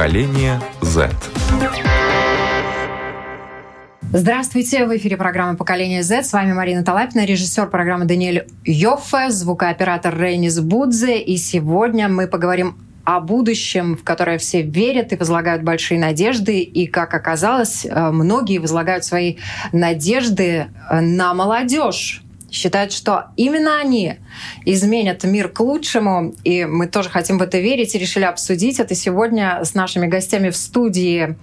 Поколение Z. Здравствуйте, в эфире программы «Поколение Z». С вами Марина Талапина, режиссер программы Даниэль Йоффе, звукооператор Рейнис Будзе. И сегодня мы поговорим о будущем, в которое все верят и возлагают большие надежды. И, как оказалось, э, многие возлагают свои надежды э, на молодежь считают, что именно они изменят мир к лучшему, и мы тоже хотим в это верить и решили обсудить это сегодня с нашими гостями в студии.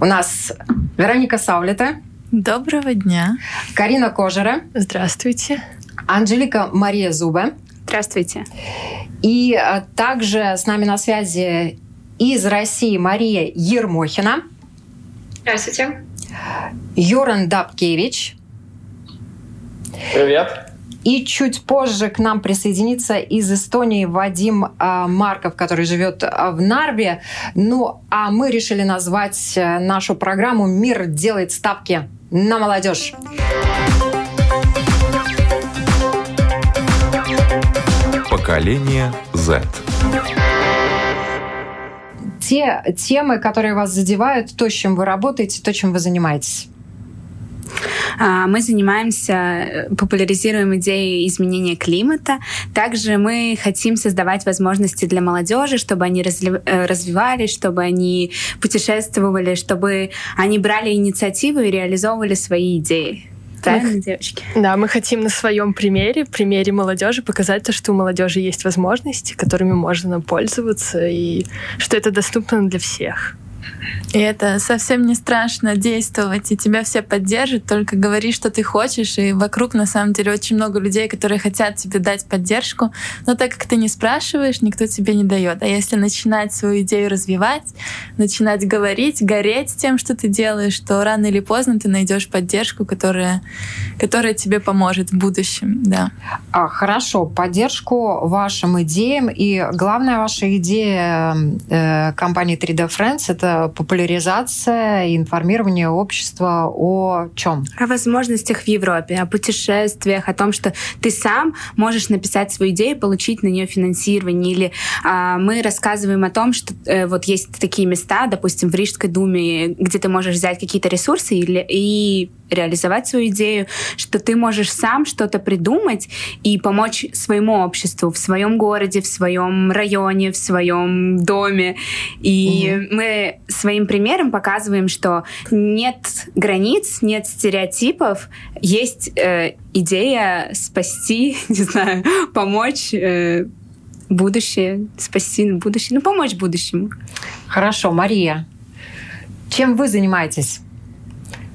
У нас Вероника Саулета. Доброго дня. Карина Кожера. Здравствуйте. Анжелика Мария Зуба. Здравствуйте. И а, также с нами на связи из России Мария Ермохина. Здравствуйте. Юран Дабкевич. Привет. И чуть позже к нам присоединится из Эстонии Вадим а, Марков, который живет а, в Нарве. Ну, а мы решили назвать э, нашу программу «Мир делает ставки на молодежь». Поколение Z. Те темы, которые вас задевают, то, с чем вы работаете, то, чем вы занимаетесь. А, мы занимаемся, э, популяризируем идеи изменения климата. Также мы хотим создавать возможности для молодежи, чтобы они э, развивались, чтобы они путешествовали, чтобы они брали инициативу и реализовывали свои идеи. Правильно, мы, девочки? Да, мы хотим на своем примере, примере молодежи, показать то, что у молодежи есть возможности, которыми можно пользоваться, и что это доступно для всех. И это совсем не страшно действовать, и тебя все поддержат, только говори, что ты хочешь, и вокруг на самом деле очень много людей, которые хотят тебе дать поддержку, но так как ты не спрашиваешь, никто тебе не дает. А если начинать свою идею развивать, начинать говорить, гореть тем, что ты делаешь, то рано или поздно ты найдешь поддержку, которая, которая тебе поможет в будущем. Да. А, хорошо, поддержку вашим идеям, и главная ваша идея э, компании 3D Friends — это популяризация и информирование общества о чем? О возможностях в Европе, о путешествиях, о том, что ты сам можешь написать свою идею, получить на нее финансирование. Или а, мы рассказываем о том, что э, вот есть такие места, допустим, в Рижской думе, где ты можешь взять какие-то ресурсы или, и реализовать свою идею, что ты можешь сам что-то придумать и помочь своему обществу в своем городе, в своем районе, в своем доме. И угу. мы своим примером показываем, что нет границ, нет стереотипов, есть э, идея спасти, не знаю, помочь э, будущее, спасти будущее, ну помочь будущему. Хорошо, Мария, чем вы занимаетесь?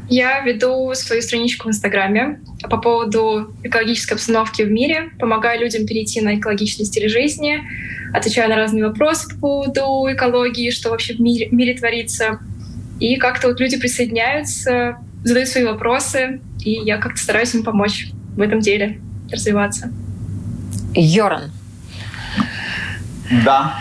Я веду свою страничку в Инстаграме по поводу экологической обстановки в мире, помогаю людям перейти на экологичный стиль жизни, отвечаю на разные вопросы по поводу экологии, что вообще в мире, в мире творится. И как-то вот люди присоединяются, задают свои вопросы, и я как-то стараюсь им помочь в этом деле развиваться. Йоран. Да.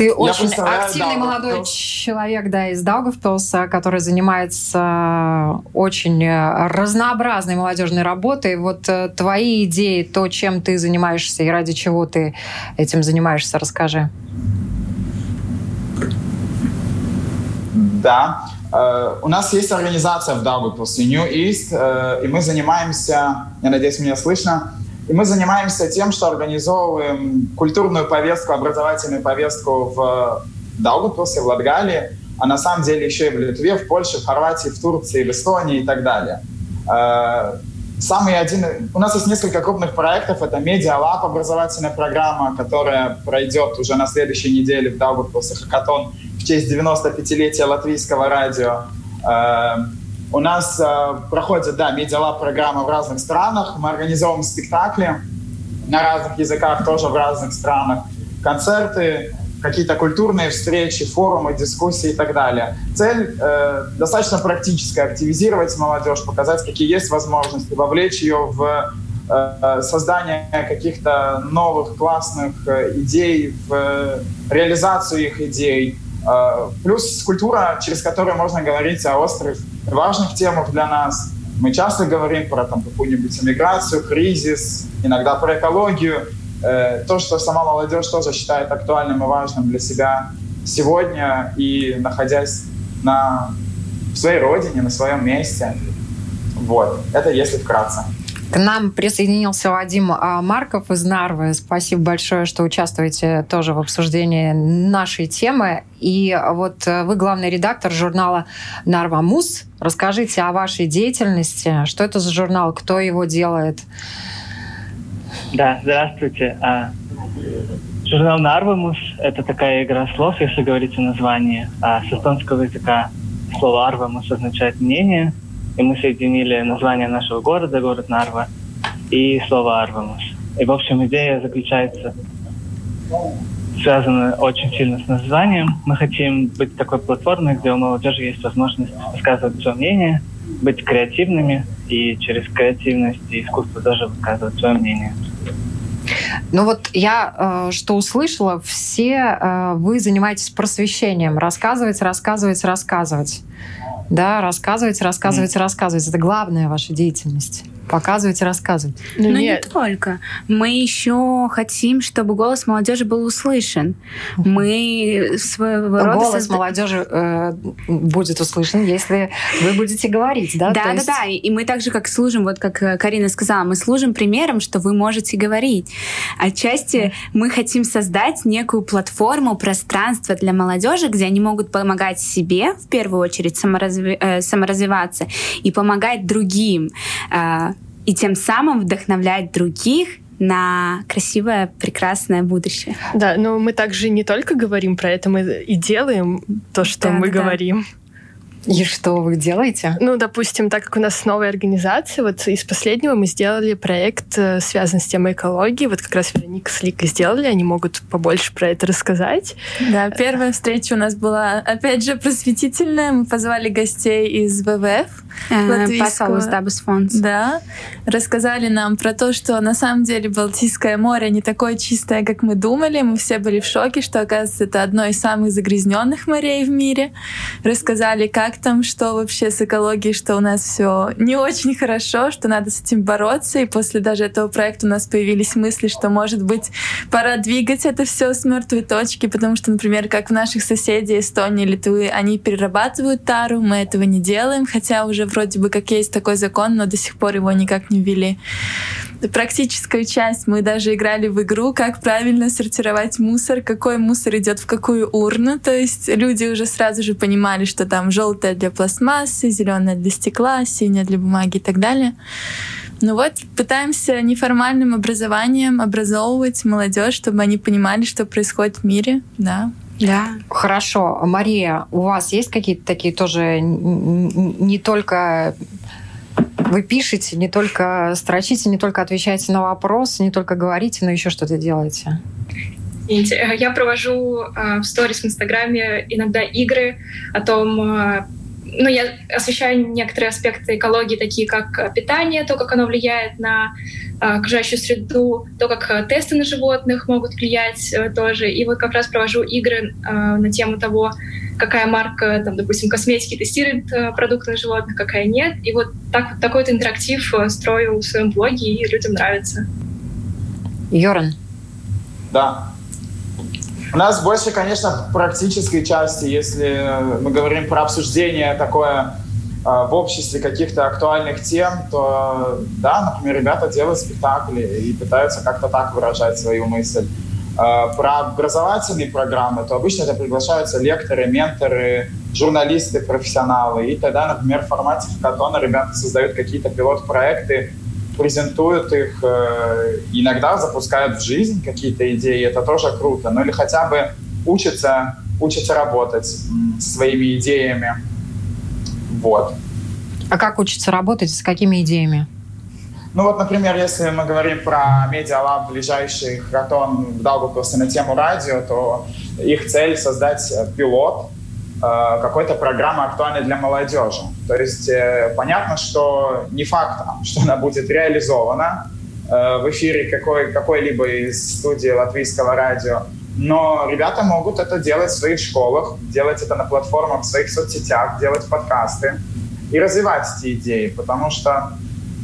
Ты я очень активный молодой Даугавпилс. человек, да, из Даугавпилса, который занимается очень разнообразной молодежной работой. Вот э, твои идеи, то, чем ты занимаешься и ради чего ты этим занимаешься, расскажи. Да. Uh, у нас есть организация в Даугавпилсе New East, uh, и мы занимаемся, я надеюсь, меня слышно, и мы занимаемся тем, что организовываем культурную повестку, образовательную повестку в Даугавпилсе, в Латгалии, а на самом деле еще и в Литве, в Польше, в Хорватии, в Турции, в Эстонии и так далее. Э, самый один... У нас есть несколько крупных проектов. Это Lab, образовательная программа, которая пройдет уже на следующей неделе в Даугавпилсе Хакатон в честь 95-летия латвийского радио. У нас э, проходит, да, медиалаб программа в разных странах. Мы организовываем спектакли на разных языках, тоже в разных странах. Концерты, какие-то культурные встречи, форумы, дискуссии и так далее. Цель э, достаточно практическая, активизировать молодежь, показать, какие есть возможности, вовлечь ее в э, создание каких-то новых классных э, идей, в э, реализацию их идей. Э, плюс культура, через которую можно говорить о острых важных темах для нас. Мы часто говорим про там, какую-нибудь эмиграцию, кризис, иногда про экологию. э, то, что сама молодежь тоже считает актуальным и важным для себя сегодня и находясь на в своей родине, на своем месте. Вот, это если вкратце. К нам присоединился Вадим а, Марков из Нарвы. Спасибо большое, что участвуете тоже в обсуждении нашей темы. И вот э, вы главный редактор журнала «Нарва Мус». Расскажите о вашей деятельности. Что это за журнал? Кто его делает? Да, здравствуйте. А, журнал «Нарвамус» — это такая игра слов, если говорить о названии. А с эстонского языка слово «арвамус» означает «мнение», и мы соединили название нашего города, город Нарва, и слово «Арвамус». И, в общем, идея заключается, связана очень сильно с названием. Мы хотим быть такой платформой, где у молодежи есть возможность высказывать свое мнение, быть креативными и через креативность и искусство тоже высказывать свое мнение. Ну вот я э, что услышала, все э, вы занимаетесь просвещением, рассказывать, рассказывать, рассказывать. Да, рассказывать, рассказывать, mm. рассказывать. Это главная ваша деятельность показывать и рассказывать. Ну, Но нет. не только. Мы еще хотим, чтобы голос молодежи был услышан. Мы своего рода... Голос созда... молодежи э, будет услышан, если вы будете говорить, да? Да, есть... да, да. И мы также как служим, вот как э, Карина сказала, мы служим примером, что вы можете говорить. Отчасти мы хотим создать некую платформу, пространство для молодежи, где они могут помогать себе, в первую очередь, саморазви... э, саморазвиваться и помогать другим. Э, и тем самым вдохновлять других на красивое, прекрасное будущее. Да, но мы также не только говорим про это, мы и делаем то, что да, мы да, говорим. Да. И что вы делаете? Ну, допустим, так как у нас новая организация, вот из последнего мы сделали проект, э, связанный с темой экологии. Вот как раз Вероника с Ликой сделали, они могут побольше про это рассказать. Да, первая встреча у нас была, опять же, просветительная. Мы позвали гостей из ВВФ. Э, Фонд. Да. Рассказали нам про то, что на самом деле Балтийское море не такое чистое, как мы думали. Мы все были в шоке, что, оказывается, это одно из самых загрязненных морей в мире. Рассказали, как как там, что вообще с экологией, что у нас все не очень хорошо, что надо с этим бороться. И после даже этого проекта у нас появились мысли, что, может быть, пора двигать это все с мертвой точки, потому что, например, как в наших соседей Эстонии, Литвы, они перерабатывают тару, мы этого не делаем, хотя уже вроде бы как есть такой закон, но до сих пор его никак не ввели практическую часть. Мы даже играли в игру, как правильно сортировать мусор, какой мусор идет в какую урну. То есть люди уже сразу же понимали, что там желтая для пластмассы, зеленая для стекла, синяя для бумаги и так далее. Ну вот, пытаемся неформальным образованием образовывать молодежь, чтобы они понимали, что происходит в мире, да. Да. Хорошо. Мария, у вас есть какие-то такие тоже не только вы пишете, не только строчите, не только отвечаете на вопросы, не только говорите, но еще что-то делаете. Я провожу э, в сторис в Инстаграме иногда игры о том, э, ну, я освещаю некоторые аспекты экологии, такие как питание, то, как оно влияет на э, окружающую среду, то, как тесты на животных могут влиять тоже. И вот как раз провожу игры на тему того, какая марка, там, допустим, косметики тестирует э, продукты на животных, какая нет. И вот так, такой вот интерактив э, строю в своем блоге, и людям нравится. Йоран. Да. У нас больше, конечно, практической части, если мы говорим про обсуждение такое э, в обществе каких-то актуальных тем, то да, например, ребята делают спектакли и пытаются как-то так выражать свою мысль. Э, про образовательные программы, то обычно это приглашаются лекторы, менторы, журналисты, профессионалы. И тогда, например, в формате хакатона ребята создают какие-то пилот-проекты, презентуют их, э, иногда запускают в жизнь какие-то идеи, это тоже круто. Ну или хотя бы учатся, учатся работать своими идеями. Вот. А как учатся работать, с какими идеями? Ну вот, например, если мы говорим про медиалаб, ближайший хакатон в Даугавпилсе на тему радио, то их цель создать пилот какой-то программы актуальной для молодежи. То есть э, понятно, что не факт, что она будет реализована э, в эфире какой, какой-либо из студий латвийского радио, но ребята могут это делать в своих школах, делать это на платформах в своих соцсетях, делать подкасты и развивать эти идеи, потому что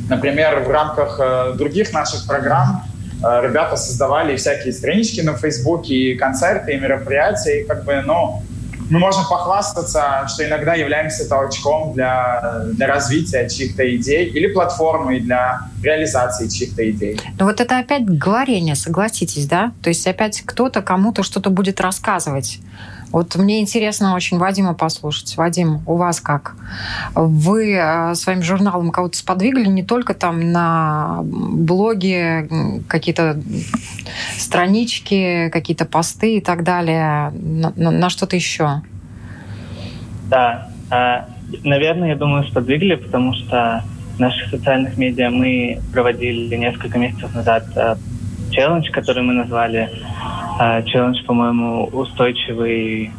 Например, в рамках э, других наших программ э, ребята создавали всякие странички на Фейсбуке, и концерты, и мероприятия, и как бы, ну, мы можем похвастаться, что иногда являемся толчком для, для развития чьих-то идей или платформой для реализации чьих-то идей. Но вот это опять говорение, согласитесь, да? То есть опять кто-то кому-то что-то будет рассказывать. Вот мне интересно очень Вадима послушать. Вадим, у вас как? Вы э, своим журналом кого-то сподвигли не только там на блоге, какие-то странички, какие-то посты и так далее, на, на, что-то еще? Да, а, наверное, я думаю, сподвигли, потому что в наших социальных медиа мы проводили несколько месяцев назад э, челлендж, который мы назвали э, челлендж, по-моему, устойчивый,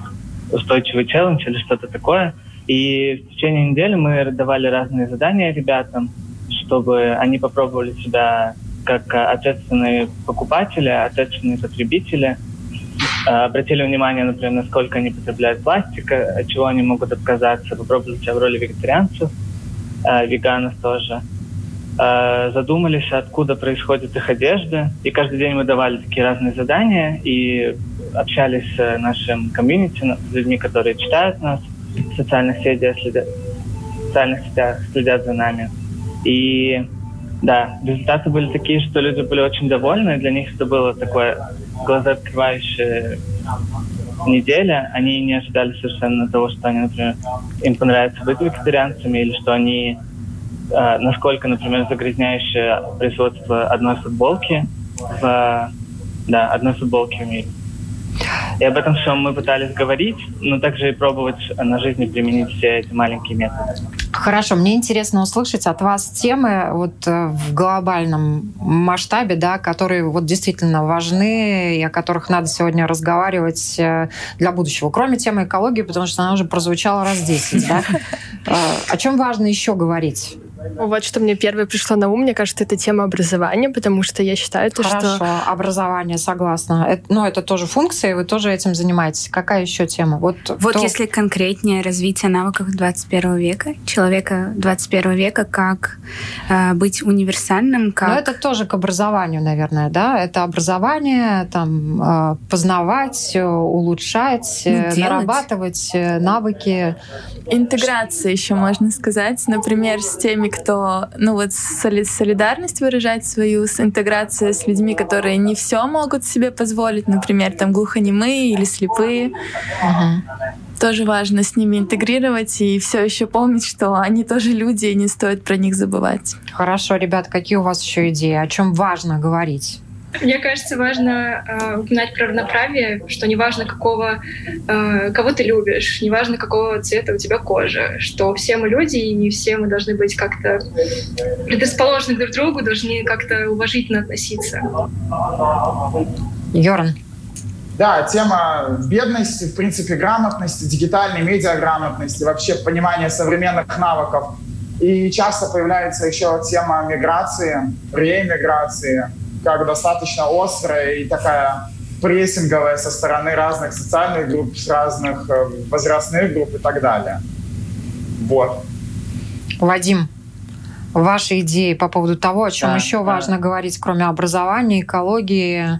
устойчивый челлендж или что-то такое. И в течение недели мы давали разные задания ребятам, чтобы они попробовали себя как ответственные покупатели, ответственные потребители, э, обратили внимание, например, насколько они потребляют пластика, от чего они могут отказаться, попробовали себя в роли вегетарианцев, э, веганов тоже – Э, задумались, откуда происходит их одежда. И каждый день мы давали такие разные задания и общались с нашим комьюнити, с людьми, которые читают нас в социальных сетях, следят, в социальных сетях, следят за нами. И да, результаты были такие, что люди были очень довольны. Для них это было такое глазооткрывающее неделя. Они не ожидали совершенно того, что они, например, им понравится быть вегетарианцами или что они насколько, например, загрязняющее производство одной футболки в да, одной футболки в мире. И об этом всем мы пытались говорить, но также и пробовать на жизни применить все эти маленькие методы. Хорошо, мне интересно услышать от вас темы вот э, в глобальном масштабе, да, которые вот действительно важны и о которых надо сегодня разговаривать э, для будущего. Кроме темы экологии, потому что она уже прозвучала раз 10, да? Э, о чем важно еще говорить? Вот что мне первое пришло на ум, мне кажется, это тема образования, потому что я считаю, то, Хорошо, что... образование, согласна. Это, ну, это тоже функция, и вы тоже этим занимаетесь. Какая еще тема? Вот, вот кто... если конкретнее развитие навыков 21 века, человека 21 века, как э, быть универсальным, как... Ну, это тоже к образованию, наверное, да? Это образование, там, э, познавать, улучшать, ну, нарабатывать э, навыки. Интеграция еще можно сказать, например, с теми, кто, ну вот солидарность выражать свою, с интеграцией с людьми, которые не все могут себе позволить, например, там глухонемые или слепые. Угу. Тоже важно с ними интегрировать и все еще помнить, что они тоже люди, и не стоит про них забывать. Хорошо, ребят, какие у вас еще идеи? О чем важно говорить? Мне кажется, важно э, упоминать про равноправие, что неважно, какого, э, кого ты любишь, неважно, какого цвета у тебя кожа, что все мы люди, и не все мы должны быть как-то предрасположены друг к другу, должны как-то уважительно относиться. Йоран. Да, тема бедности, в принципе, грамотности, дигитальной медиаграмотности, вообще понимания современных навыков. И часто появляется еще тема миграции, реэмиграции, как достаточно острая и такая прессинговая со стороны разных социальных групп, с разных э, возрастных групп и так далее. Вот. Вадим, ваши идеи по поводу того, о чем да, еще да. важно говорить, кроме образования, экологии,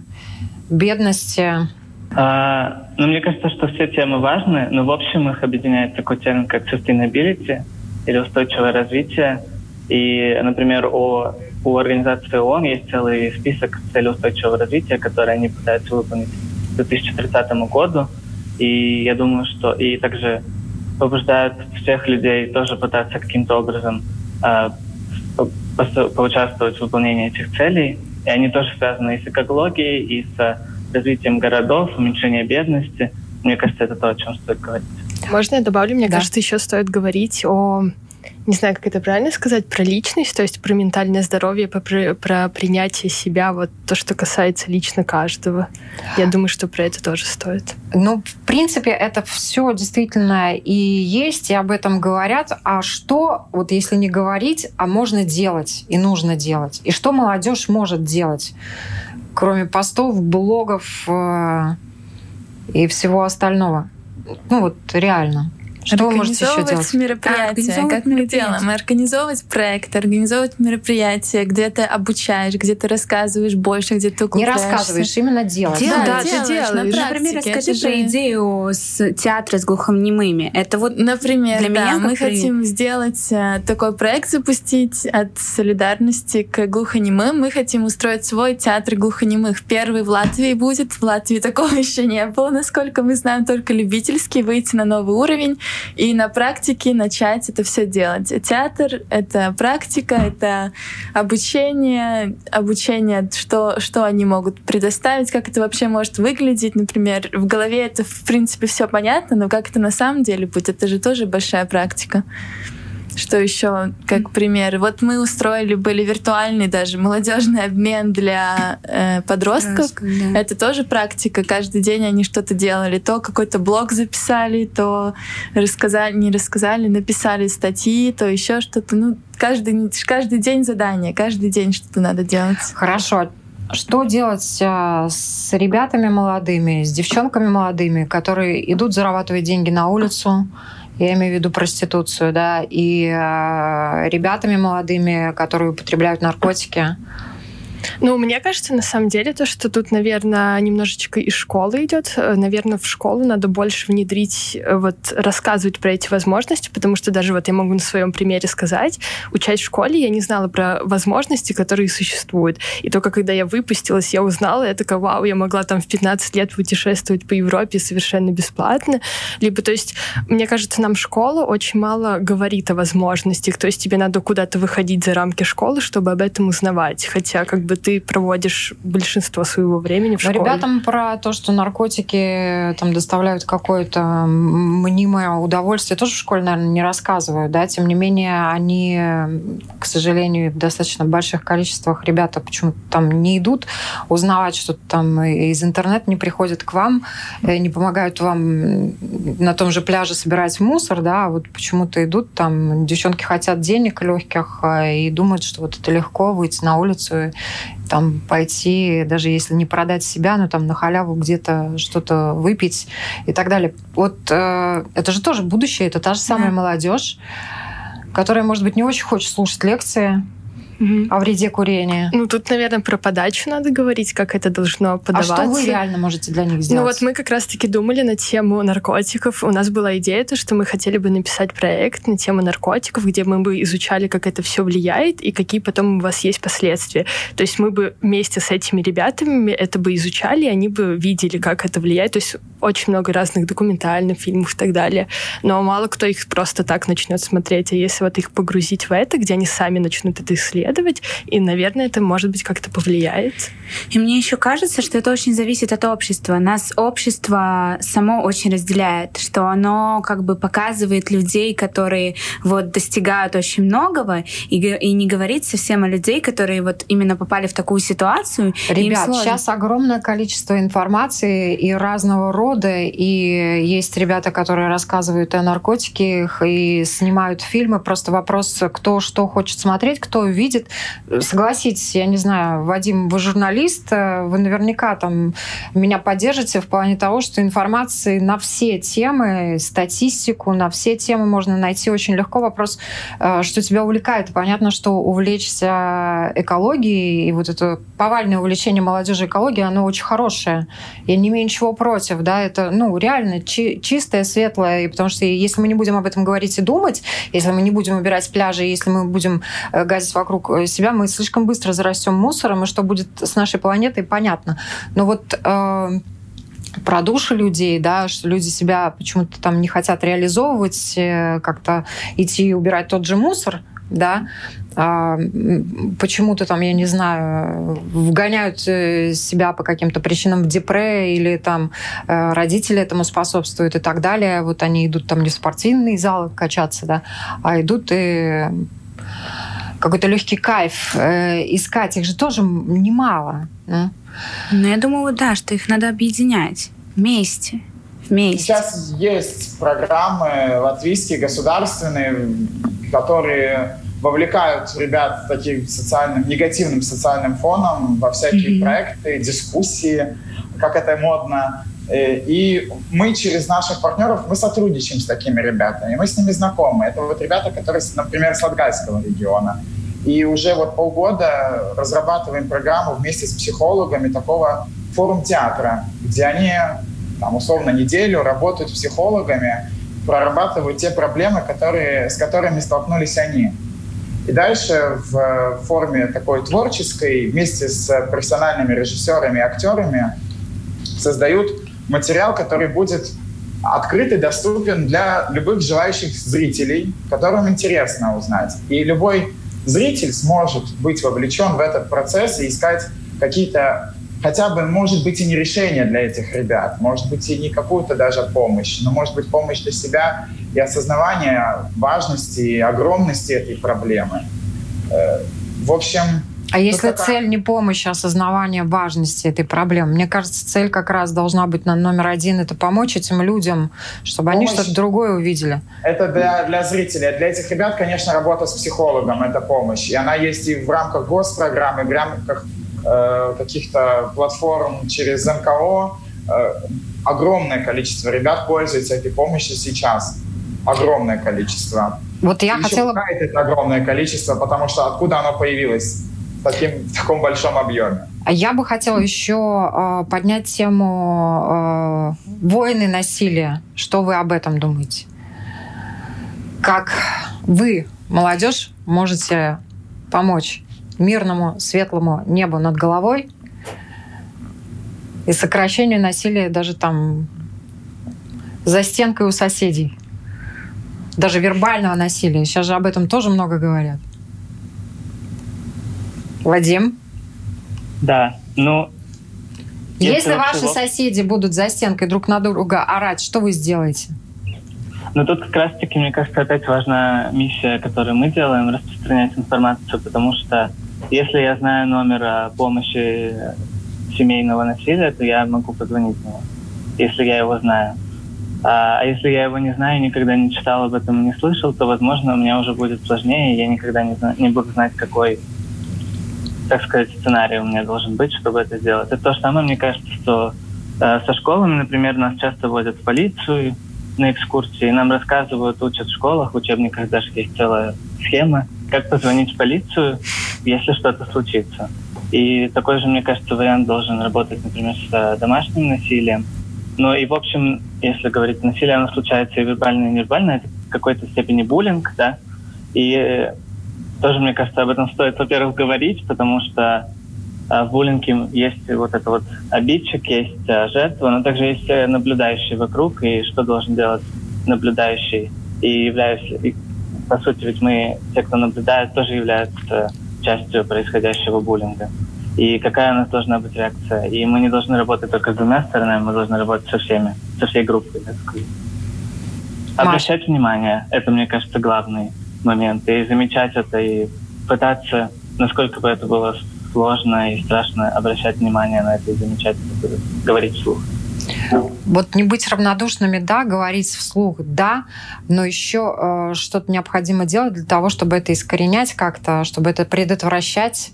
бедности? А, ну, мне кажется, что все темы важны, но в общем их объединяет такой термин, как sustainability или устойчивое развитие. И, например, о у организации ООН есть целый список целей устойчивого развития, которые они пытаются выполнить к 2030 году. И я думаю, что и также побуждают всех людей тоже пытаться каким-то образом э, поучаствовать в выполнении этих целей. И они тоже связаны и с экологией, и с развитием городов, уменьшением бедности. Мне кажется, это то, о чем стоит говорить. Можно я добавлю? Мне да. кажется, еще стоит говорить о не знаю, как это правильно сказать, про личность, то есть про ментальное здоровье, про, про принятие себя, вот то, что касается лично каждого. Я думаю, что про это тоже стоит. Ну, в принципе, это все действительно и есть, и об этом говорят. А что, вот если не говорить, а можно делать и нужно делать? И что молодежь может делать, кроме постов, блогов э, и всего остального? Ну вот реально. Что вы можете еще делать? мероприятия, а, как мы делаем. Организовывать проект, организовывать мероприятия, где ты обучаешь, где ты рассказываешь больше, где ты Не рассказываешь, именно делаешь. Дел, да, да, ты делаешь, делаешь. на Например, расскажи Это про же- идею с театра с глухонемыми. Это вот Например, Для да, меня мы при- хотим сделать э, такой проект запустить от солидарности к глухонемым. Мы хотим устроить свой театр глухонемых. Первый в Латвии будет. В Латвии такого еще не было, насколько мы знаем, только любительский, выйти на новый уровень и на практике начать это все делать. Театр — это практика, это обучение, обучение, что, что они могут предоставить, как это вообще может выглядеть. Например, в голове это, в принципе, все понятно, но как это на самом деле будет, это же тоже большая практика. Что еще, как пример? Вот мы устроили, были виртуальный даже молодежный обмен для э, подростков. да. Это тоже практика. Каждый день они что-то делали. То какой-то блог записали, то рассказали, не рассказали, написали статьи, то еще что-то. Ну, каждый, каждый день задание, каждый день что-то надо делать. Хорошо. Что делать а, с ребятами молодыми, с девчонками молодыми, которые идут зарабатывать деньги на улицу, я имею в виду проституцию, да, и а, ребятами молодыми, которые употребляют наркотики? Ну, мне кажется, на самом деле, то, что тут, наверное, немножечко из школы идет. Наверное, в школу надо больше внедрить, э, вот, рассказывать про эти возможности, потому что даже вот я могу на своем примере сказать, учась в школе, я не знала про возможности, которые существуют. И только когда я выпустилась, я узнала, я такая, вау, я могла там в 15 лет путешествовать по Европе совершенно бесплатно. Либо, то есть, мне кажется, нам школа очень мало говорит о возможностях. То есть тебе надо куда-то выходить за рамки школы, чтобы об этом узнавать. Хотя как бы ты проводишь большинство своего времени в школе. ребятам про то, что наркотики там доставляют какое-то мнимое удовольствие, тоже в школе, наверное, не рассказывают, да, тем не менее, они, к сожалению, в достаточно больших количествах ребята почему-то там не идут узнавать что-то там из интернета, не приходят к вам, э, не помогают вам на том же пляже собирать мусор, да, а вот почему-то идут там, девчонки хотят денег легких а, и думают, что вот это легко выйти на улицу там пойти, даже если не продать себя, но там на халяву где-то что-то выпить и так далее. Вот э, это же тоже будущее, это та же самая Да. молодежь, которая, может быть, не очень хочет слушать лекции Мгм. о вреде курения. Ну, тут, наверное, про подачу надо говорить, как это должно А подаваться. что вы реально можете для них Ну сделать? вот мы как раз-таки думали на тему наркотиков. У нас была идея, то, что мы хотели бы написать проект на тему наркотиков, где мы бы изучали, как это все влияет и какие потом у вас есть последствия. То есть мы бы вместе с этими ребятами это бы изучали, и они бы видели, как это влияет. То есть очень много разных документальных фильмов и так далее. Но мало кто их просто так начнет смотреть. А если вот их погрузить в это, где они сами начнут это исследовать, и, наверное, это, может быть, как-то повлияет. И мне еще кажется, что это очень зависит от общества. Нас общество само очень разделяет, что оно как бы показывает людей, которые вот достигают очень многого, и, и не говорит совсем о людей, которые вот именно попали в такую ситуацию. Ребят, сейчас огромное количество информации и разного рода, и есть ребята, которые рассказывают о наркотиках и снимают фильмы. Просто вопрос, кто что хочет смотреть, кто видит. Согласитесь, я не знаю, Вадим, вы журналист, э, вы наверняка там меня поддержите в плане того, что информации на все темы, статистику, на все темы можно найти очень легко. Вопрос, э, что тебя увлекает. Понятно, что увлечься экологией и вот это повальное увлечение молодежи экологией, оно очень хорошее. Я не имею ничего против, да, это, ну, реально чи- чистое, светлое, и потому что если мы не будем об этом говорить и думать, если мы не будем убирать пляжи, если мы будем э, газить вокруг э, себя, мы слишком быстро зарастем мусором, и что будет с нашей планетой, понятно. Но вот э, про души людей, да, что люди себя почему-то там не хотят реализовывать, э, как-то идти и убирать тот же мусор, да, а, почему-то там, я не знаю, вгоняют э, себя по каким-то причинам в депре или там э, родители этому способствуют и так далее. Вот они идут там не в спортивный зал качаться, да, а идут и какой-то легкий кайф э, искать. Их же тоже немало. да. Но я думаю, вот да, что их надо объединять вместе. Вместе. Сейчас есть программы латвийские, государственные, которые вовлекают ребят с таким социальным, негативным социальным фоном во всякие Мгм. проекты, дискуссии, как это модно. Э, и мы через наших партнеров, мы сотрудничаем с такими ребятами, мы с ними знакомы. Это вот ребята, которые, например, с Латгальского региона. И уже вот полгода разрабатываем программу вместе с психологами такого форум-театра, где они там, условно неделю работают психологами, прорабатывают те проблемы, которые, с которыми столкнулись они. И дальше в форме такой творческой вместе с профессиональными режиссерами и актерами создают материал, который будет открыт и доступен для любых желающих зрителей, которым интересно узнать. И любой зритель сможет быть вовлечен в этот процесс и искать какие-то хотя бы, может быть, и не решение для этих ребят, может быть, и не какую-то даже помощь, но, может быть, помощь для себя и осознавание важности и огромности этой проблемы. Э, в общем, а если такая... цель не помощь, а осознавание важности этой проблемы? Мне кажется, цель как раз должна быть на номер один — это помочь этим людям, чтобы помощь... они что-то другое увидели. Это для, для зрителей. Для этих ребят, конечно, работа с психологом — это помощь. И она есть и в рамках госпрограммы, в рамках э, каких-то платформ через НКО. Э, огромное количество ребят пользуются этой помощью сейчас. Огромное количество. Вот я Еще хотела... это огромное количество, потому что откуда оно появилось? Таким, в таком большом объеме. А я бы хотела еще э, поднять тему э, войны насилия. Что вы об этом думаете? Как вы, молодежь, можете помочь мирному, светлому небу над головой и сокращению насилия даже там за стенкой у соседей. Даже вербального насилия. Сейчас же об этом тоже много говорят. Вадим? Да, ну... Если ваши всего... соседи будут за стенкой друг на друга орать, что вы сделаете? Ну, тут как раз-таки, мне кажется, опять важна миссия, которую мы делаем, распространять информацию, потому что если я знаю номер помощи семейного насилия, то я могу позвонить ему, если я его знаю. А, а если я его не знаю, никогда не читал об этом и не слышал, то, возможно, у меня уже будет сложнее, и я никогда не, знаю, не буду знать, какой так сказать, сценарий у меня должен быть, чтобы это сделать. Это то же самое, мне кажется, что э, со школами, например, нас часто водят в полицию на экскурсии, нам рассказывают, учат в школах, в учебниках даже есть целая схема, как позвонить в полицию, если что-то случится. И такой же, мне кажется, вариант должен работать, например, с э, домашним насилием. Ну и, в общем, если говорить насилие, оно случается и вербально, и невербально, это в какой-то степени буллинг, да, и э, тоже, мне кажется, об этом стоит, во-первых, говорить, потому что э, в буллинге есть вот это вот обидчик, есть э, жертва, но также есть э, наблюдающий вокруг, и что должен делать наблюдающий. И являюсь, и, по сути, ведь мы, те, кто наблюдает, тоже являются частью происходящего буллинга. И какая у нас должна быть реакция? И мы не должны работать только с двумя сторонами, мы должны работать со всеми, со всей группой, так сказать. Обращать внимание, это, мне кажется, главный момент, и замечать это, и пытаться, насколько бы это было сложно и страшно, обращать внимание на это и замечать говорить вслух. Вот не быть равнодушными, да, говорить вслух, да, но еще э, что-то необходимо делать для того, чтобы это искоренять как-то, чтобы это предотвращать.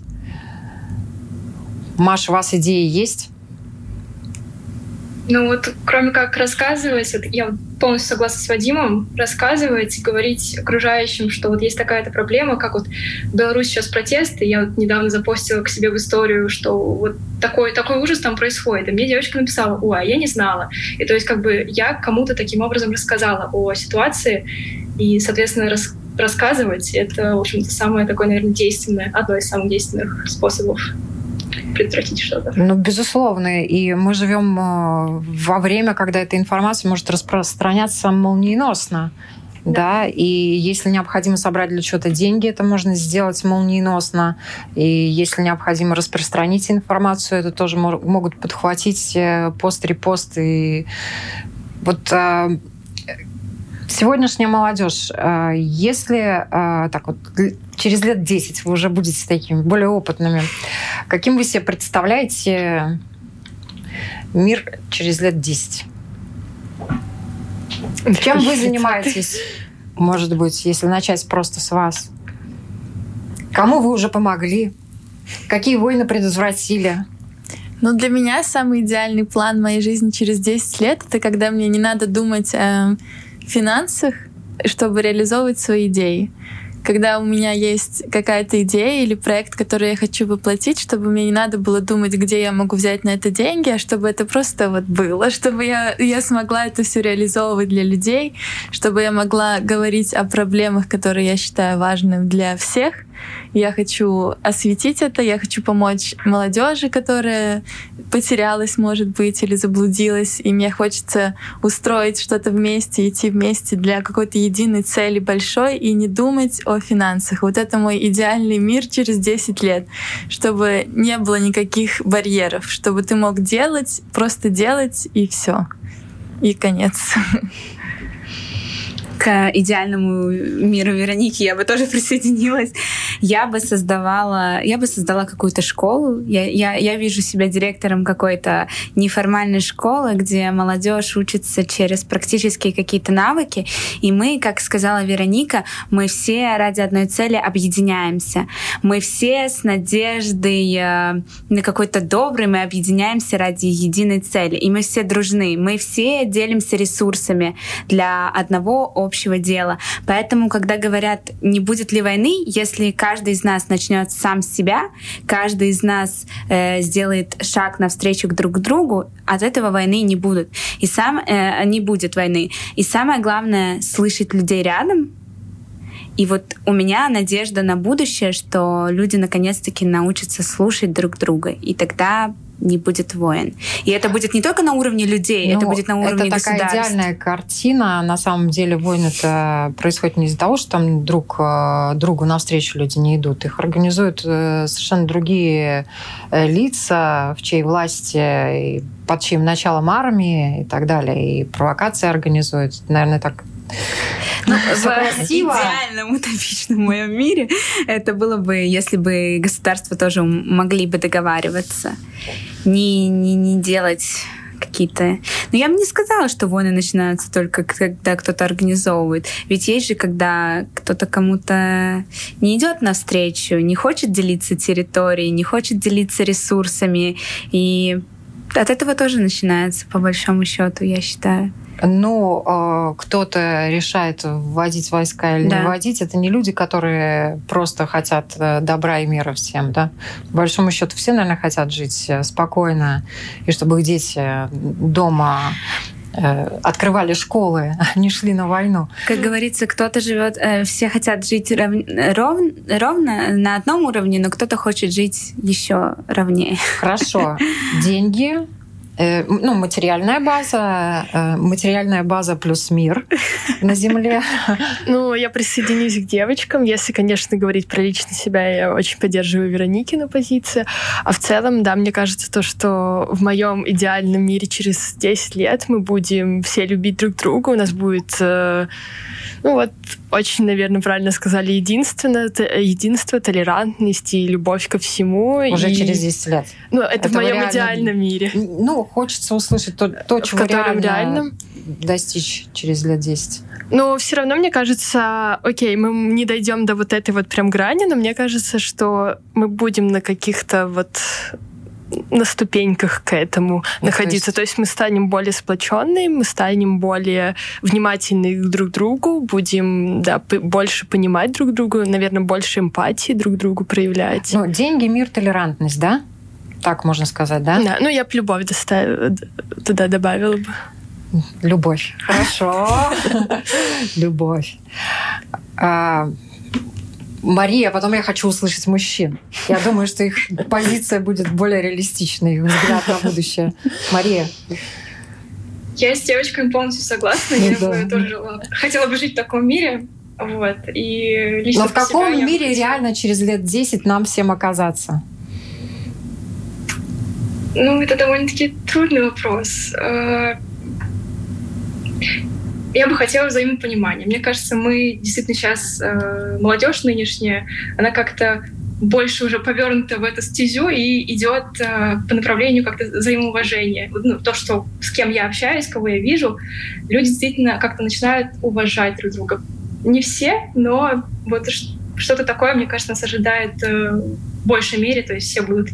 Маша, у вас идеи есть? Ну вот, кроме как рассказывать, я полностью согласна с Вадимом, рассказывать, говорить окружающим, что вот есть такая-то проблема, как вот в Беларуси сейчас протесты, я вот недавно запостила к себе в историю, что вот такой, такой ужас там происходит. И мне девочка написала, ой, а я не знала. И то есть как бы я кому-то таким образом рассказала о ситуации, и, соответственно, рас рассказывать — это, в общем-то, самое такое, наверное, действенное, одно из самых действенных способов предотвратить что-то. Ну, безусловно. И мы живем э, во время, когда эта информация может распространяться молниеносно. Да. да, и если необходимо собрать для чего-то деньги, это можно сделать молниеносно. И если необходимо распространить информацию, это тоже могут подхватить э, пост-репост. И вот э, сегодняшняя молодежь, если так вот через лет 10 вы уже будете такими более опытными. Каким вы себе представляете мир через лет 10? Чем вы занимаетесь, может быть, если начать просто с вас? Кому вы уже помогли? Какие войны предотвратили? Ну, для меня самый идеальный план моей жизни через 10 лет — это когда мне не надо думать о финансах, чтобы реализовывать свои идеи когда у меня есть какая-то идея или проект, который я хочу воплотить, чтобы мне не надо было думать, где я могу взять на это деньги, а чтобы это просто вот было, чтобы я, я смогла это все реализовывать для людей, чтобы я могла говорить о проблемах, которые я считаю важными для всех, я хочу осветить это, я хочу помочь молодежи, которая потерялась, может быть, или заблудилась, и мне хочется устроить что-то вместе, идти вместе для какой-то единой цели большой и не думать о финансах. Вот это мой идеальный мир через 10 лет, чтобы не было никаких барьеров, чтобы ты мог делать, просто делать и все. И конец. идеальному миру Вероники я бы тоже присоединилась. Я бы создавала, я бы создала какую-то школу. Я, я, я вижу себя директором какой-то неформальной школы, где молодежь учится через практические какие-то навыки. И мы, как сказала Вероника, мы все ради одной цели объединяемся. Мы все с надеждой э, на какой-то добрый, мы объединяемся ради единой цели. И мы все дружны. Мы все делимся ресурсами для одного общего дела. Поэтому, когда говорят, не будет ли войны, если каждый из нас начнет сам с себя, каждый из нас э, сделает шаг навстречу друг к другу, от этого войны не будут. И сам э, не будет войны. И самое главное слышать людей рядом, и вот у меня надежда на будущее, что люди наконец-таки научатся слушать друг друга. И тогда не будет войн. И это будет не только на уровне людей, ну, это будет на уровне Это такая идеальная картина. На самом деле войны это происходит не из-за того, что там друг э, другу навстречу люди не идут. Их организуют э, совершенно другие э, лица, в чьей власти, под чьим началом армии и так далее. И провокации организуют. Наверное, так ну, в идеальном утопичном моем мире это было бы, если бы государства тоже могли бы договариваться, не, не, не делать какие-то... Но я бы не сказала, что войны начинаются только когда кто-то организовывает. Ведь есть же, когда кто-то кому-то не идет навстречу, не хочет делиться территорией, не хочет делиться ресурсами. И от этого тоже начинается, по большому счету, я считаю. Ну, э, кто-то решает вводить войска или да. не вводить. Это не люди, которые просто хотят э, добра и мира всем. Да? По большому счету, все, наверное, хотят жить э, спокойно, и чтобы их дети дома открывали школы, а не шли на войну. Как говорится, кто-то живет, все хотят жить ров, ров, ровно на одном уровне, но кто-то хочет жить еще ровнее. Хорошо. Деньги, Э, ну, материальная база, э, материальная база плюс мир на Земле. Ну, я присоединюсь к девочкам. Если, конечно, говорить про лично себя, я очень поддерживаю Вероникину позицию. А в целом, да, мне кажется, то, что в моем идеальном мире через 10 лет мы будем все любить друг друга, у нас будет э, ну вот, очень, наверное, правильно сказали, единственное, единство, толерантность и любовь ко всему. Уже и... через 10 лет. Ну, это Этого в моем реально... идеальном мире. Ну, хочется услышать то, то чего реально реально достичь через лет 10. Но все равно, мне кажется, окей, мы не дойдем до вот этой вот прям грани, но мне кажется, что мы будем на каких-то вот на ступеньках к этому ну, находиться. То есть... то есть мы станем более сплоченные, мы станем более внимательны друг к другу, будем да, больше понимать друг друга, наверное, больше эмпатии друг другу проявлять. Ну, деньги, мир, толерантность, да? Так можно сказать, да? Да, ну я бы любовь доставила, туда добавила бы. Любовь. Хорошо. Любовь. Мария, а потом я хочу услышать мужчин. Я думаю, что их позиция будет более реалистичной, их взгляд на будущее. Мария. Я с девочками полностью согласна. Я да. бы тоже хотела бы жить в таком мире. Вот. И лично Но в каком мире хочу... реально через лет 10 нам всем оказаться? Ну, это довольно-таки трудный вопрос. Я бы хотела взаимопонимания. Мне кажется, мы действительно сейчас, э, молодежь нынешняя, она как-то больше уже повернута в эту стезю и идет э, по направлению как-то взаимоуважения. Ну, то, что с кем я общаюсь, кого я вижу, люди действительно как-то начинают уважать друг друга. Не все, но вот что-то такое, мне кажется, нас ожидает э, большей мере, то есть все будут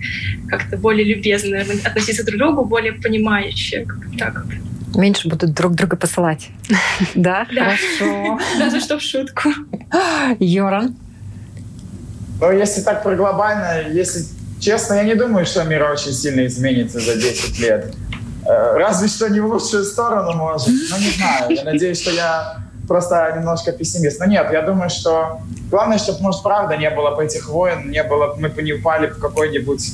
как-то более любезно наверное, относиться друг к другу, более понимающие, так вот. Меньше будут друг друга посылать. Да? Хорошо. Даже что в шутку. Йоран? Ну, если так про глобально, если честно, я не думаю, что мир очень сильно изменится за 10 лет. Э, разве что не в лучшую сторону, может. Ну, не знаю. Я надеюсь, что я просто немножко пессимист. Но нет, я думаю, что главное, чтобы, может, правда не было бы этих войн, не было, мы бы не упали в какой-нибудь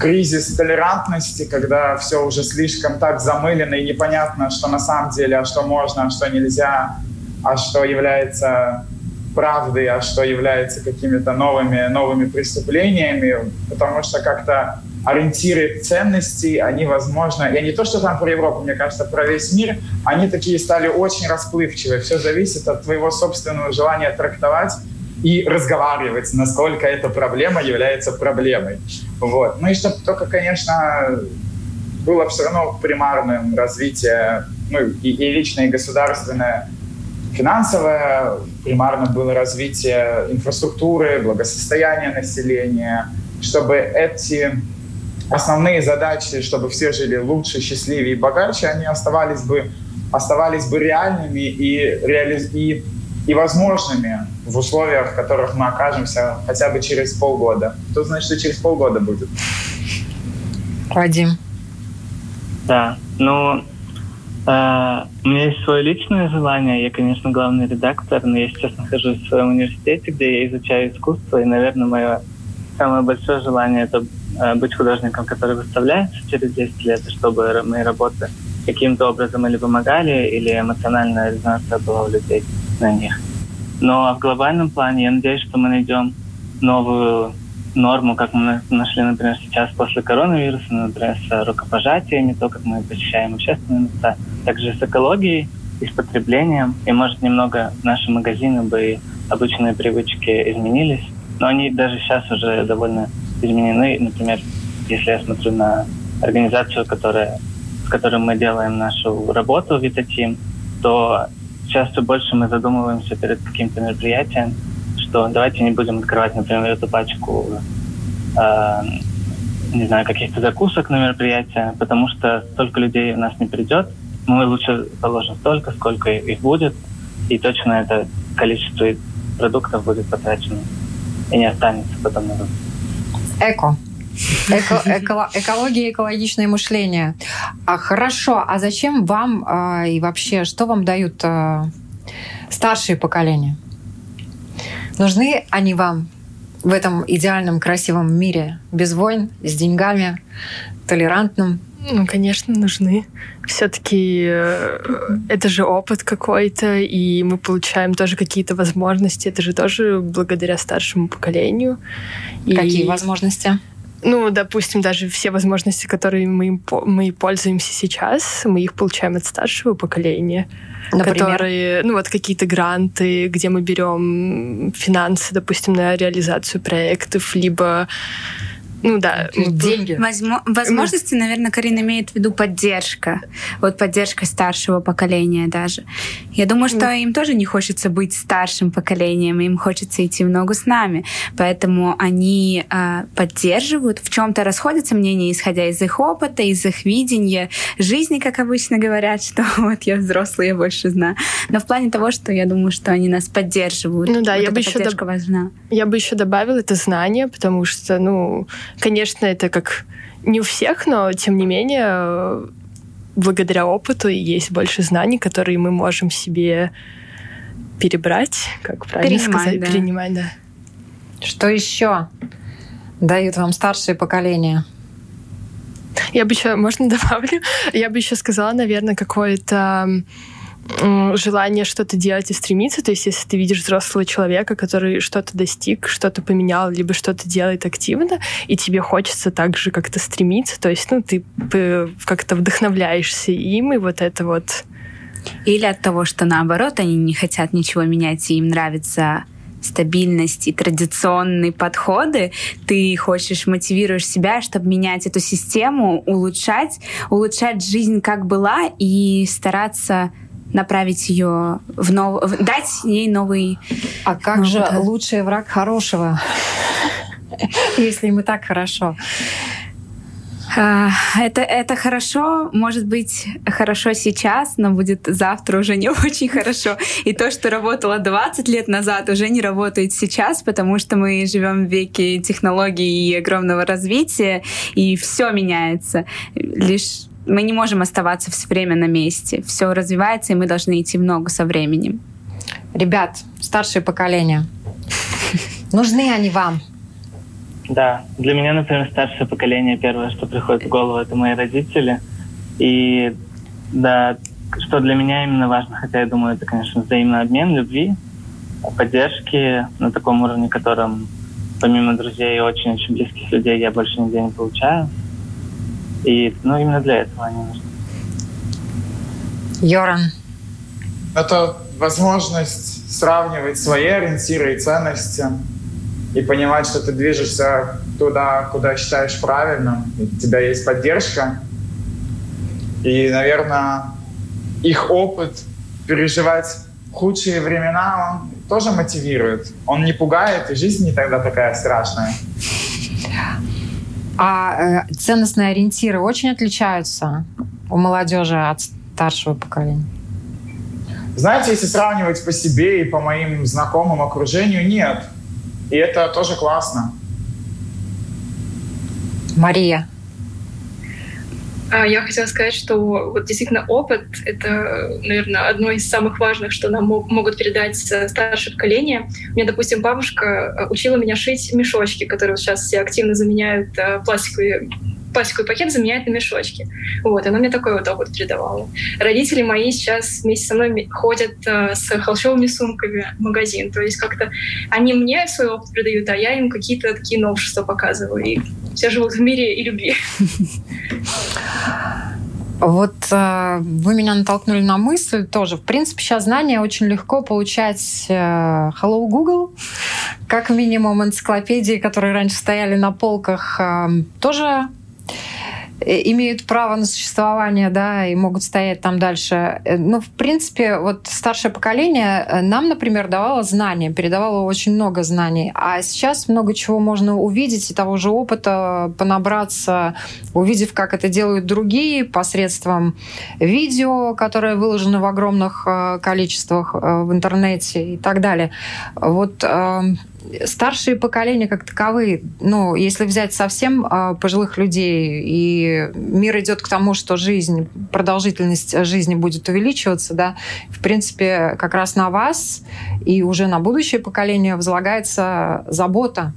кризис толерантности, когда все уже слишком так замылено и непонятно, что на самом деле, а что можно, а что нельзя, а что является правдой, а что является какими-то новыми, новыми преступлениями, потому что как-то ориентиры ценностей, они, возможно, я не то, что там про Европу, мне кажется, про весь мир, они такие стали очень расплывчивые. Все зависит от твоего собственного желания трактовать и разговаривать, насколько эта проблема является проблемой. Вот. Ну и чтобы только, конечно, было все равно примарным развитие, ну и, и личное, и государственное, финансовое, примарно было развитие инфраструктуры, благосостояния населения, чтобы эти основные задачи, чтобы все жили лучше, счастливее и богаче, они оставались бы, оставались бы реальными и, реали... и, и возможными в условиях, в которых мы окажемся хотя бы через полгода. Что значит, что через полгода будет? Вадим. Да, ну, э, у меня есть свое личное желание. Я, конечно, главный редактор, но я сейчас нахожусь в своем университете, где я изучаю искусство, и, наверное, мое самое большое желание — это Э, быть художником, который выставляется через 10 лет, чтобы мои работы каким-то образом или помогали, или эмоциональная резонанция была у людей на них. Но в глобальном плане я надеюсь, что мы найдем новую норму, как мы нашли, например, сейчас после коронавируса, например, с рукопожатиями, то, как мы посещаем общественные места, также с экологией и с потреблением. И, может, немного наши магазины бы и обычные привычки изменились, но они даже сейчас уже довольно изменены. Например, если я смотрю на организацию, которая, с которой мы делаем нашу работу Витатим, то часто больше мы задумываемся перед каким-то мероприятием, что давайте не будем открывать, например, эту пачку э, не знаю, каких-то закусок на мероприятие, потому что столько людей у нас не придет. Мы лучше положим столько, сколько их будет, и точно это количество продуктов будет потрачено и не останется потом назад. Эко. Эко, эко, экология, экологичное мышление. А, хорошо, а зачем вам а, и вообще, что вам дают а, старшие поколения? Нужны они вам в этом идеальном красивом мире без войн, с деньгами, толерантным? Ну, конечно, нужны. Все-таки э, это же опыт какой-то, и мы получаем тоже какие-то возможности. Это же тоже благодаря старшему поколению. Какие и... возможности? Ну, допустим, даже все возможности, которые мы, мы пользуемся сейчас, мы их получаем от старшего поколения. Например? Которые, ну, вот какие-то гранты, где мы берем финансы, допустим, на реализацию проектов, либо ну да. Деньги. Возмо- возможности, наверное, Карина имеет в виду поддержка. Вот поддержка старшего поколения даже. Я думаю, что mm. им тоже не хочется быть старшим поколением, им хочется идти в ногу с нами. Поэтому они э, поддерживают, в чем-то расходятся мнения, исходя из их опыта, из их видения жизни, как обычно говорят, что вот я взрослый, я больше знаю. Но в плане того, что я думаю, что они нас поддерживают. Ну да, вот я бы еще доб... важна. Я бы еще добавила это знание, потому что, ну, Конечно, это как не у всех, но тем не менее, благодаря опыту есть больше знаний, которые мы можем себе перебрать, как правильно Перенимать, сказать, да. перенимать, да. Что еще дают вам старшие поколения? Я бы еще, можно добавлю? Я бы еще сказала, наверное, какое-то желание что-то делать и стремиться. То есть, если ты видишь взрослого человека, который что-то достиг, что-то поменял, либо что-то делает активно, и тебе хочется так же как-то стремиться, то есть, ну, ты как-то вдохновляешься им, и вот это вот... Или от того, что наоборот, они не хотят ничего менять, и им нравится стабильность и традиционные подходы, ты хочешь, мотивируешь себя, чтобы менять эту систему, улучшать, улучшать жизнь как была и стараться направить ее в нов... дать ей новый... А как новый... же лучший враг хорошего? Если и так хорошо. А, это, это хорошо, может быть, хорошо сейчас, но будет завтра уже не очень хорошо. И то, что работало 20 лет назад, уже не работает сейчас, потому что мы живем в веке технологий и огромного развития, и все меняется. Лишь мы не можем оставаться все время на месте. Все развивается, и мы должны идти в ногу со временем. Ребят, старшее поколение, нужны они вам? Да, для меня, например, старшее поколение, первое, что приходит в голову, это мои родители. И да, что для меня именно важно, хотя я думаю, это, конечно, взаимный обмен любви, поддержки на таком уровне, которым помимо друзей и очень-очень близких людей я больше нигде не получаю. И ну, именно для этого они нужны. Йоран. Это возможность сравнивать свои ориентиры и ценности, и понимать, что ты движешься туда, куда считаешь правильным, и у тебя есть поддержка. И, наверное, их опыт переживать худшие времена, он тоже мотивирует. Он не пугает, и жизнь не тогда такая страшная. А э, ценностные ориентиры очень отличаются у молодежи от старшего поколения? Знаете, если сравнивать по себе и по моим знакомым окружению, нет. И это тоже классно. Мария. А, я хотела сказать, что вот действительно опыт — это, наверное, одно из самых важных, что нам могут передать старшее поколение. У меня, допустим, бабушка а, учила меня шить мешочки, которые сейчас все активно заменяют а, пластиковые пластиковый пакет заменяет на мешочки. Вот, она мне такой вот опыт передавала. Родители мои сейчас вместе со мной ходят э, с холщовыми сумками в магазин. То есть как-то они мне свой опыт передают, а я им какие-то такие новшества показываю. И все живут в мире и любви. Вот э, вы меня натолкнули на мысль тоже. В принципе, сейчас знания очень легко получать э, Hello Google, как минимум энциклопедии, которые раньше стояли на полках, э, тоже имеют право на существование, да, и могут стоять там дальше. Э, ну, в принципе, вот старшее поколение э, нам, например, давало знания, передавало очень много знаний. А сейчас много чего можно увидеть и того же опыта понабраться, увидев, как это делают другие посредством видео, которое выложено в огромных количествах в интернете и так далее. Вот старшие поколения как таковые, ну, если взять совсем э, пожилых людей, и мир идет к тому, что жизнь, продолжительность жизни будет увеличиваться, да, в принципе, как раз на вас и уже на будущее поколение возлагается забота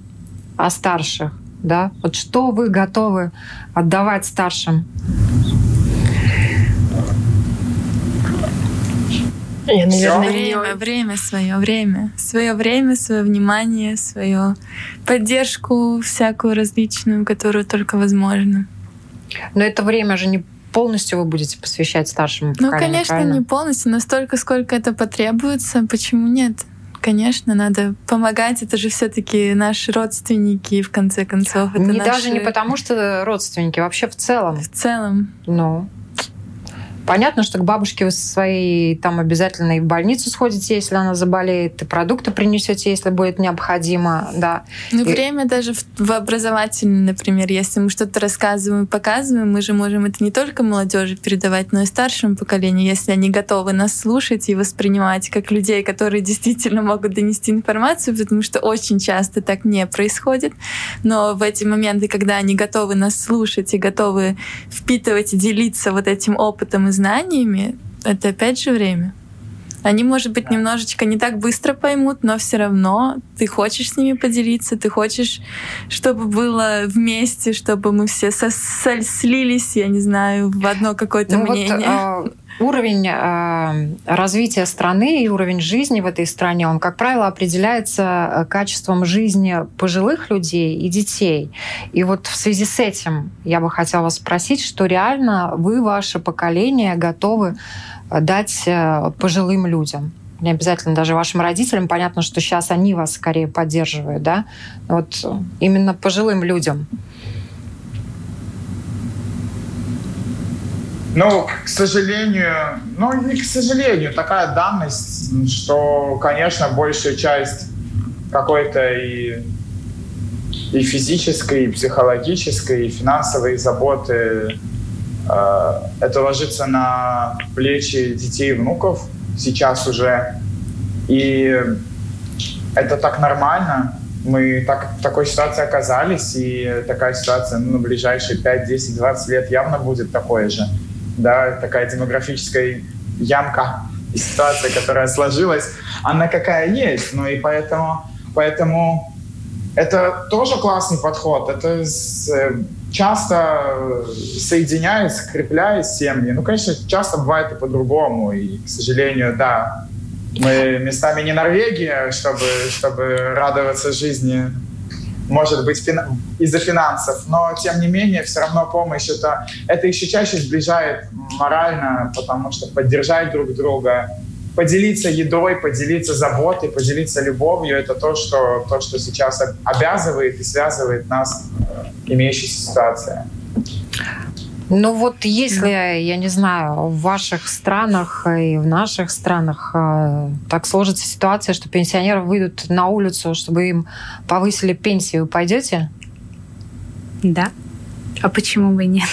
о старших, да. Вот что вы готовы отдавать старшим? Я, наверное, время, время, свое время. Свое время, свое внимание, свою поддержку всякую различную, которую только возможно. Но это время же не полностью вы будете посвящать старшему поколению, Ну, конечно, правильно? не полностью, но столько, сколько это потребуется. Почему нет? Конечно, надо помогать. Это же все-таки наши родственники, в конце концов. Это не наши... даже не потому, что родственники, вообще в целом. В целом. Ну. Понятно, что к бабушке вы со своей там обязательно и в больницу сходите, если она заболеет, и продукты принесете, если будет необходимо, да. Ну, и... время даже в, в образовательном, например, если мы что-то рассказываем, показываем, мы же можем это не только молодежи передавать, но и старшему поколению, если они готовы нас слушать и воспринимать как людей, которые действительно могут донести информацию, потому что очень часто так не происходит. Но в эти моменты, когда они готовы нас слушать и готовы впитывать и делиться вот этим опытом и знаниями, это опять же время. Они, может быть, немножечко не так быстро поймут, но все равно ты хочешь с ними поделиться, ты хочешь, чтобы было вместе, чтобы мы все слились, я не знаю, в одно какое-то ну мнение. Вот, а, уровень э, развития страны и уровень жизни в этой стране, он, как правило, определяется э, качеством жизни пожилых людей и детей. И вот в связи с этим я бы хотела вас спросить, что реально вы, ваше поколение, готовы э, дать э, пожилым людям? не обязательно даже вашим родителям, понятно, что сейчас они вас скорее поддерживают, да, вот именно пожилым людям. Ну, к сожалению, ну не к сожалению, такая данность, что, конечно, большая часть какой-то и и физической, и психологической, и финансовой заботы. Э, это ложится на плечи детей и внуков сейчас уже. И это так нормально. Мы так, в такой ситуации оказались, и такая ситуация ну, на ближайшие 5, 10, 20 лет явно будет такой же. Да, такая демографическая ямка и ситуация, которая сложилась, она какая есть. Ну и поэтому, поэтому это тоже классный подход. Это с, часто соединяет, скрепляет семьи. Ну, конечно, часто бывает и по-другому. И, к сожалению, да, мы местами не Норвегия, чтобы, чтобы радоваться жизни, может быть, фин... из-за финансов, но, тем не менее, все равно помощь это, это еще чаще сближает морально, потому что поддержать друг друга, поделиться едой, поделиться заботой, поделиться любовью — это то, что, то, что сейчас обязывает и связывает нас имеющейся ситуацией. Ну вот если, я не знаю, в ваших странах и в наших странах э, так сложится ситуация, что пенсионеры выйдут на улицу, чтобы им повысили пенсию, пойдете? Да. А почему бы и нет?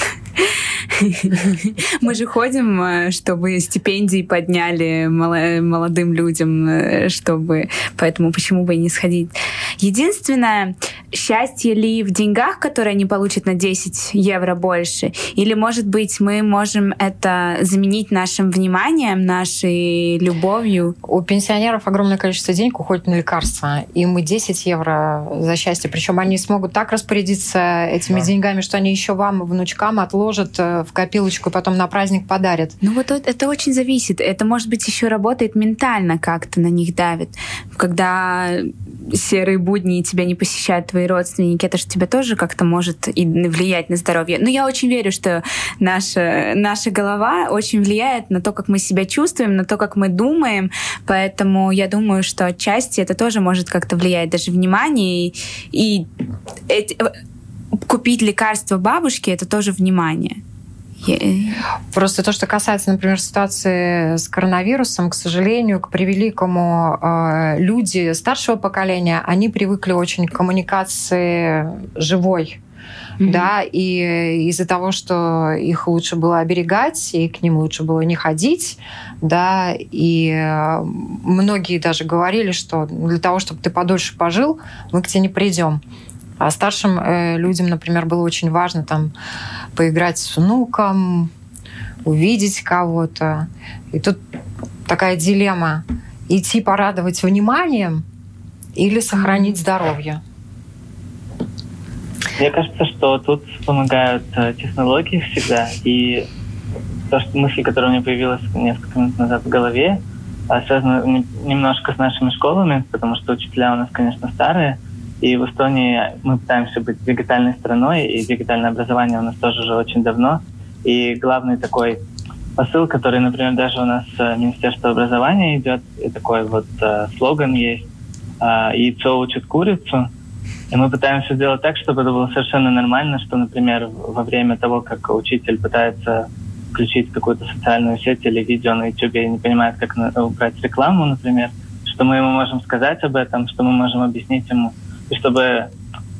Мы же ходим, э, чтобы стипендии подняли молодым людям, э, чтобы... Поэтому почему бы и не сходить? Единственное, счастье ли в деньгах, которые они получат на 10 евро больше? Или, может быть, мы можем это заменить нашим вниманием, нашей любовью? У пенсионеров огромное количество денег уходит на лекарства. И мы 10 евро за счастье. Причем они смогут так распорядиться этими да. деньгами, что они еще вам, внучкам, отложат э, в копилочку и потом на праздник подарят. Ну вот это очень зависит. Это, может быть, еще работает ментально как-то на них давит. Когда серые будни тебя не посещают твои родственники, это же тебя тоже как-то может и влиять на здоровье. Но я очень верю, что наша, наша голова очень влияет на то, как мы себя чувствуем, на то, как мы думаем. Поэтому я думаю, что отчасти это тоже может как-то влиять. Даже внимание и, и эти, купить лекарство бабушке это тоже внимание. Просто то, что касается, например, ситуации с коронавирусом, к сожалению, к превеликому, э, люди старшего поколения, они привыкли очень к коммуникации живой. Mm-hmm. Да, и из-за того, что их лучше было оберегать, и к ним лучше было не ходить, да, и э, многие даже говорили, что для того, чтобы ты подольше пожил, мы к тебе не придем. А старшим э, людям, например, было очень важно там поиграть с внуком, увидеть кого-то. И тут такая дилемма. Идти порадовать вниманием или сохранить здоровье? Мне кажется, что тут помогают э, технологии всегда. И то, что мысль, которая у меня появилась несколько минут назад в голове, а, связана немножко с нашими школами, потому что учителя у нас, конечно, старые – и в Эстонии мы пытаемся быть дигитальной страной, и дигитальное образование у нас тоже уже очень давно. И главный такой посыл, который, например, даже у нас э, Министерство образования идет, и такой вот э, слоган есть э, «Яйцо учит курицу». И мы пытаемся сделать так, чтобы это было совершенно нормально, что, например, во время того, как учитель пытается включить какую-то социальную сеть или видео на YouTube и не понимает, как убрать рекламу, например, что мы ему можем сказать об этом, что мы можем объяснить ему, и чтобы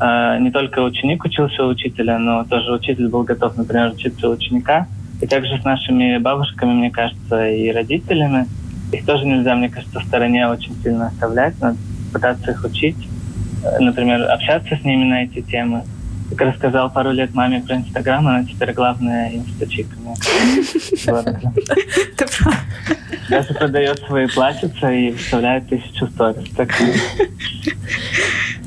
э, не только ученик учился у учителя, но тоже учитель был готов, например, учиться у ученика. И также с нашими бабушками, мне кажется, и родителями. Их тоже нельзя, мне кажется, в стороне очень сильно оставлять. Надо пытаться их учить, э, например, общаться с ними на эти темы. Как рассказал пару лет маме про Инстаграм, она теперь главная инстачика. Даже продает свои платьица и выставляет тысячу сторис.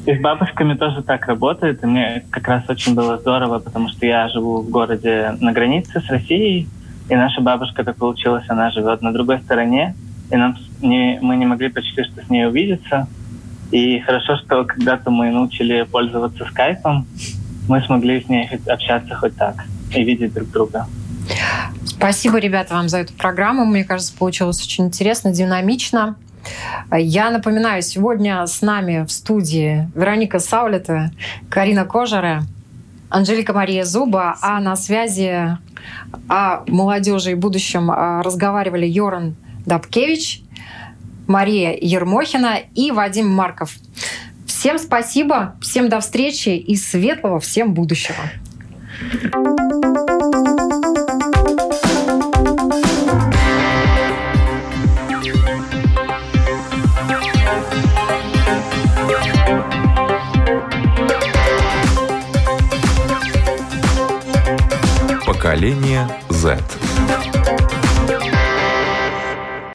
И с бабушками тоже так работает. И мне как раз очень было здорово, потому что я живу в городе на границе с Россией, и наша бабушка, так получилось, она живет на другой стороне, и нам не, мы не могли почти что с ней увидеться. И хорошо, что когда-то мы научили пользоваться скайпом, мы смогли с ней общаться хоть так и видеть друг друга. Спасибо, ребята, вам за эту программу. Мне кажется, получилось очень интересно, динамично. Я напоминаю, сегодня с нами в студии Вероника Саулета, Карина Кожара, Анжелика Мария Зуба, а на связи о молодежи и будущем а, разговаривали Йоран Дабкевич, Мария Ермохина и Вадим Марков. Всем спасибо, всем до встречи и светлого всем будущего. Поколение Z.